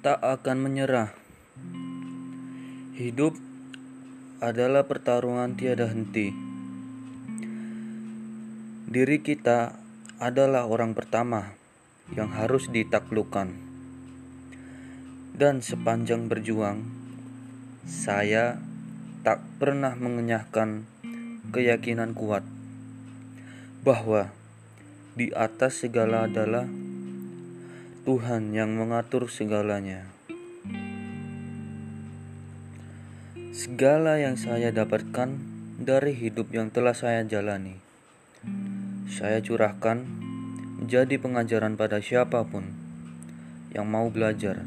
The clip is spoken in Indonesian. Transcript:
tak akan menyerah. Hidup adalah pertarungan tiada henti. Diri kita adalah orang pertama yang harus ditaklukkan. Dan sepanjang berjuang, saya tak pernah mengenyahkan keyakinan kuat bahwa di atas segala adalah Tuhan yang mengatur segalanya. Segala yang saya dapatkan dari hidup yang telah saya jalani, saya curahkan menjadi pengajaran pada siapa pun yang mau belajar